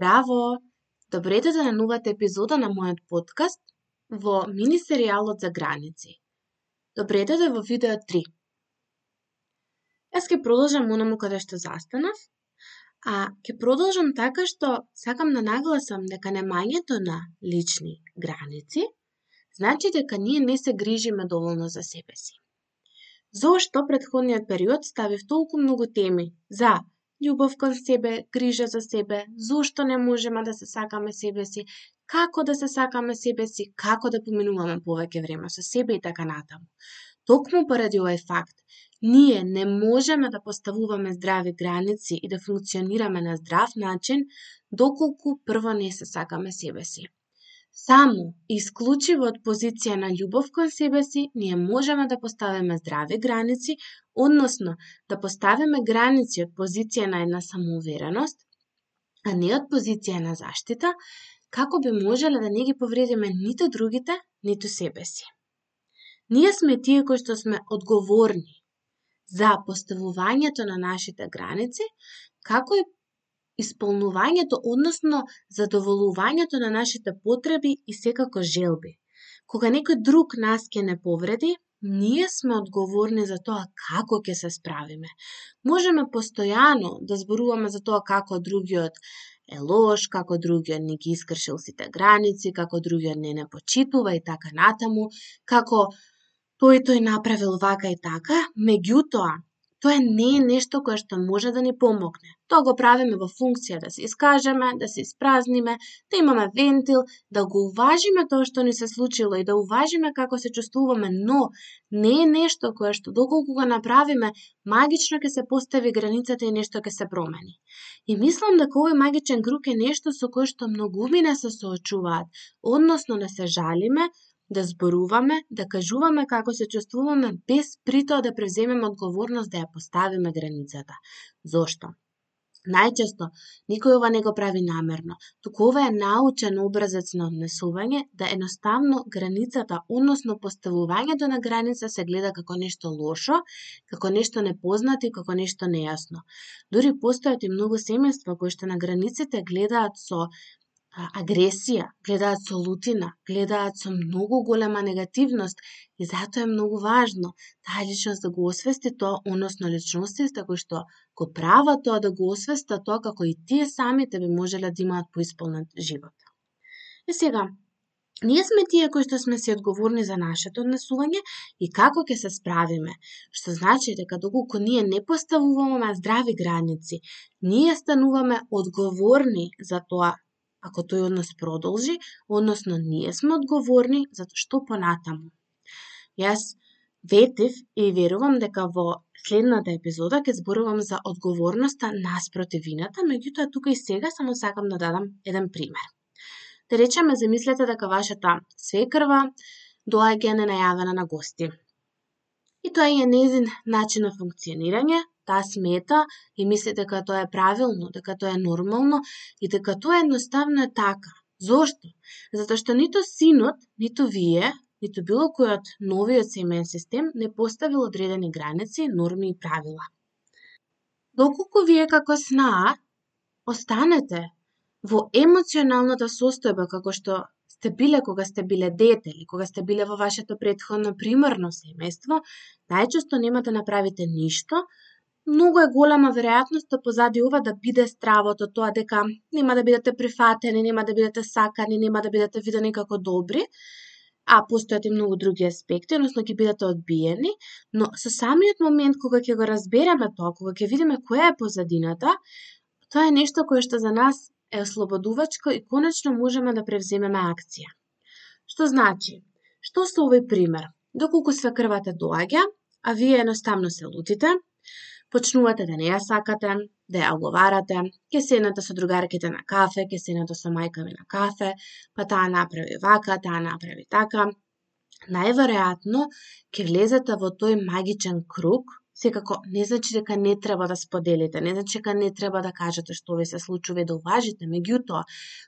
Здраво! Добре на да новата епизода на мојот подкаст во мини серијалот за граници. Добре да во видео 3. Јас ќе продолжам онаму каде што застанав, а ќе продолжам така што сакам да нагласам дека немањето на лични граници значи дека ние не се грижиме доволно за себе си. Зошто предходниот период ставив толку многу теми за љубов кон себе, грижа за себе, зошто не можеме да се сакаме себе си, како да се сакаме себе си, како да поминуваме повеќе време со себе и така натаму. Токму поради овој факт, ние не можеме да поставуваме здрави граници и да функционираме на здрав начин доколку прво не се сакаме себе си. Само и исклучиво од позиција на љубов кон себе си, ние можеме да поставиме здрави граници, односно да поставиме граници од позиција на една самоувереност, а не од позиција на заштита, како би можеле да не ги повредиме ниту другите, ниту себе си. Ние сме тие кои што сме одговорни за поставувањето на нашите граници, како и исполнувањето, односно задоволувањето на нашите потреби и секако желби. Кога некој друг нас ќе не повреди, ние сме одговорни за тоа како ќе се справиме. Можеме постојано да зборуваме за тоа како другиот е лош, како другиот не ги искршил сите граници, како другиот не не почитува и така натаму, како тој тој направил вака и така, меѓутоа, Тоа не е нешто кое што може да ни помогне. Тоа го правиме во функција да се искажеме, да се испразниме, да имаме вентил, да го уважиме тоа што ни се случило и да уважиме како се чувствуваме, но не е нешто кое што доколку го направиме, магично ќе се постави границата и нешто ќе се промени. И мислам дека овој магичен круг е нешто со кое што многумина се соочуваат, односно да се жалиме, да зборуваме, да кажуваме како се чувствуваме, без притоа да преземеме одговорност да ја поставиме границата. Зошто? Најчесто, никој ова не го прави намерно, туку ова е научен образец на однесување да едноставно границата, односно поставувањето на граница се гледа како нешто лошо, како нешто непознато и како нешто нејасно. Дури постојат и многу семејства кои што на границите гледаат со агресија, гледаат со лутина, гледаат со многу голема негативност и затоа е многу важно таа личност да го освести тоа, односно личностите кои што го прават тоа да го освеста тоа како и тие самите би можеле да имаат поисполнат живот. И сега, Ние сме тие кои што сме се одговорни за нашето однесување и како ќе се справиме, што значи дека доколку ние не поставуваме здрави граници, ние стануваме одговорни за тоа ако тој однос продолжи, односно ние сме одговорни за што понатаму. Јас ветив и верувам дека во следната епизода ќе зборувам за одговорноста наспроти вината, меѓутоа тука и сега само сакам да дадам еден пример. Да речеме, замислете дека вашата свекрва доаѓа ненајавена на гости. И тоа е незин начин на функционирање, таа смета и мисли дека тоа е правилно, дека тоа е нормално и дека тоа едноставно е така. Зошто? Затоа што ниту синот, ниту вие, ниту било кој од новиот семеен систем не поставил одредени граници, норми и правила. Доколку вие како снаа останете во емоционалната состојба како што сте биле кога сте биле дете или кога сте биле во вашето предходно примарно семејство, најчесто нема да направите ништо многу е голема веројатноста да позади ова да биде стравото тоа дека нема да бидете прифатени, нема да бидете сакани, нема да бидете видени како добри, а постојат и многу други аспекти, односно ќе бидете одбиени, но со самиот момент кога ќе го разбереме тоа, кога ќе видиме која е позадината, тоа е нешто кое што за нас е ослободувачко и конечно можеме да превземеме акција. Што значи? Што со овој пример? Доколку свекрвата доаѓа, а вие едноставно се лутите, почнувате да не ја сакате, да ја оговарате, ќе седнете со другарките на кафе, ќе седнете со мајка ми на кафе, па таа направи вака, таа направи така. Најверојатно ќе влезете во тој магичен круг секако не значи дека не треба да споделите, не значи дека не треба да кажете што ви се случува и да уважите, меѓутоа,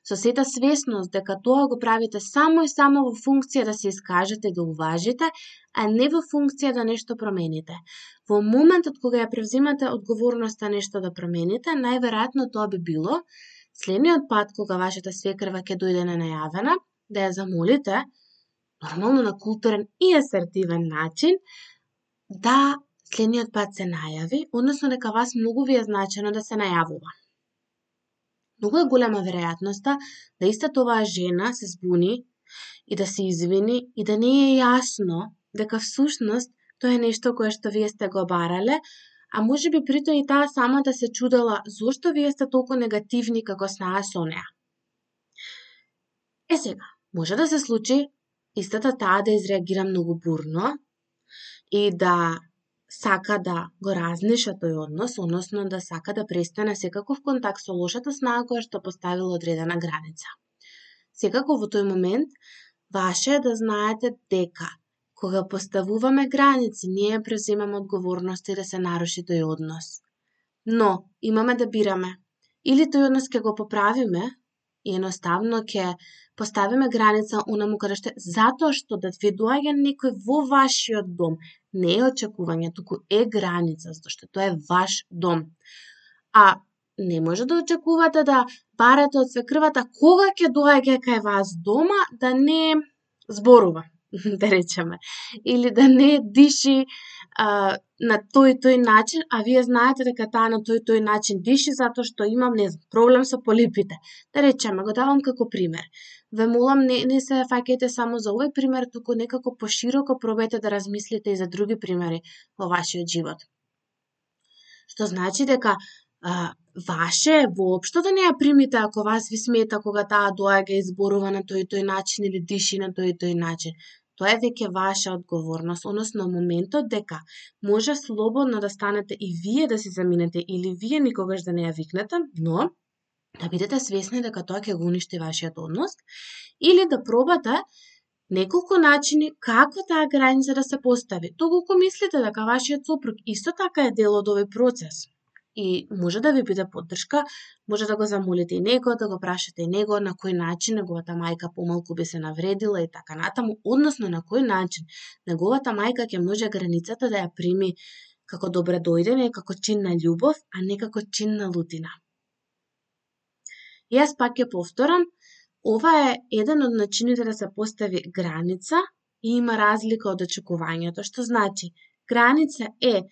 со сета свесност дека тоа го правите само и само во функција да се искажете и да уважите, а не во функција да нешто промените. Во моментот кога ја превзимате одговорноста нешто да промените, најверојатно тоа би било следниот пат кога вашата свекрва ќе дојде на најавена, да ја замолите, нормално на културен и асертивен начин, да следниот пат се најави, односно дека вас многу ви е значено да се најавува. Многу е голема веројатноста да истата оваа жена се збуни и да се извини и да не е јасно дека всушност тоа е нешто кое што вие сте го барале, а може би притоа и таа сама да се чудела зошто вие сте толку негативни како снаа со неа. Е сега, може да се случи истата таа да изреагира многу бурно и да сака да го разнеша тој однос, односно да сака да престане секаков контакт со лошата снага која што поставила одредена граница. Секако во тој момент, ваше е да знаете дека Кога поставуваме граници, ние преземаме одговорност и да се наруши тој однос. Но, имаме да бираме. Или тој однос ќе го поправиме и едноставно ќе поставиме граница унаму каде што затоа што да ви доаѓа некој во вашиот дом не е очекување, туку е граница, затоа што тоа е ваш дом. А не може да очекувате да барате од свекрвата кога ќе доаѓа кај вас дома да не зборува. да речеме, или да не диши а, на тој тој начин, а вие знаете дека таа на тој тој начин диши затоа што имам не знам, проблем со полипите. Да речеме, го давам како пример. Ве молам не, не се фаќајте само за овој пример, туку некако пошироко пробете да размислите и за други примери во вашиот живот. Што значи дека а, ваше воопшто да не ја примите ако вас ви смета кога таа доаѓа и зборува на тој тој начин или диши на тој тој начин. Тоа е веќе ваша одговорност, односно моментот дека може слободно да станете и вие да се заминете или вие никогаш да не ја викнете, но да бидете свесни дека тоа ќе го уништи вашиот однос или да пробате неколку начини како таа граница да се постави. Доколку мислите дека вашиот сопруг исто така е дел од овој процес, и може да ви биде поддршка, може да го замолите и него, да го прашате и него на кој начин неговата мајка помалку би се навредила и така натаму, односно на кој начин неговата мајка ќе може границата да ја прими како добре дојдене, како чин на љубов, а не како чин на лутина. Јас пак ќе повторам, ова е еден од начините да се постави граница и има разлика од очекувањето, што значи граница е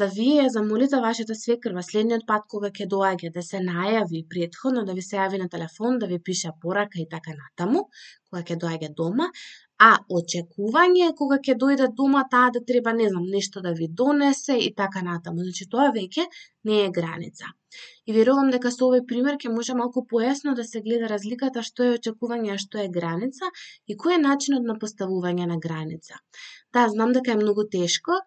да вие ја замолите вашата свекрва следниот пат кога ќе доаѓа да се најави предходно, да ви се јави на телефон, да ви пише порака и така натаму, кога ќе доаѓа дома, а очекување е кога ќе дојде дома таа да треба, не знам, нешто да ви донесе и така натаму. Значи тоа веќе не е граница. И верувам дека со овој пример ќе може малку појасно да се гледа разликата што е очекување, а што е граница и кој е начинот на поставување на граница. Да, знам дека е многу тешко,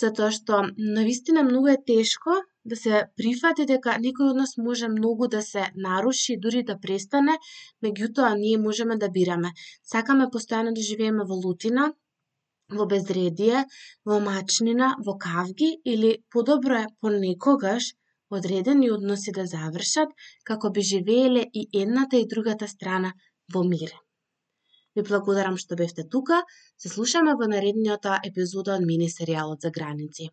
затоа што навистина многу е тешко да се прифати дека некој од нас може многу да се наруши, дури да престане, меѓутоа ние можеме да бираме. Сакаме постојано да живееме во лутина, во безредие, во мачнина, во кавги или подобро е понекогаш одредени односи да завршат како би живееле и едната и другата страна во мир. Ви благодарам што бевте тука. Се слушаме во наредниот епизода од мини серијалот за граници.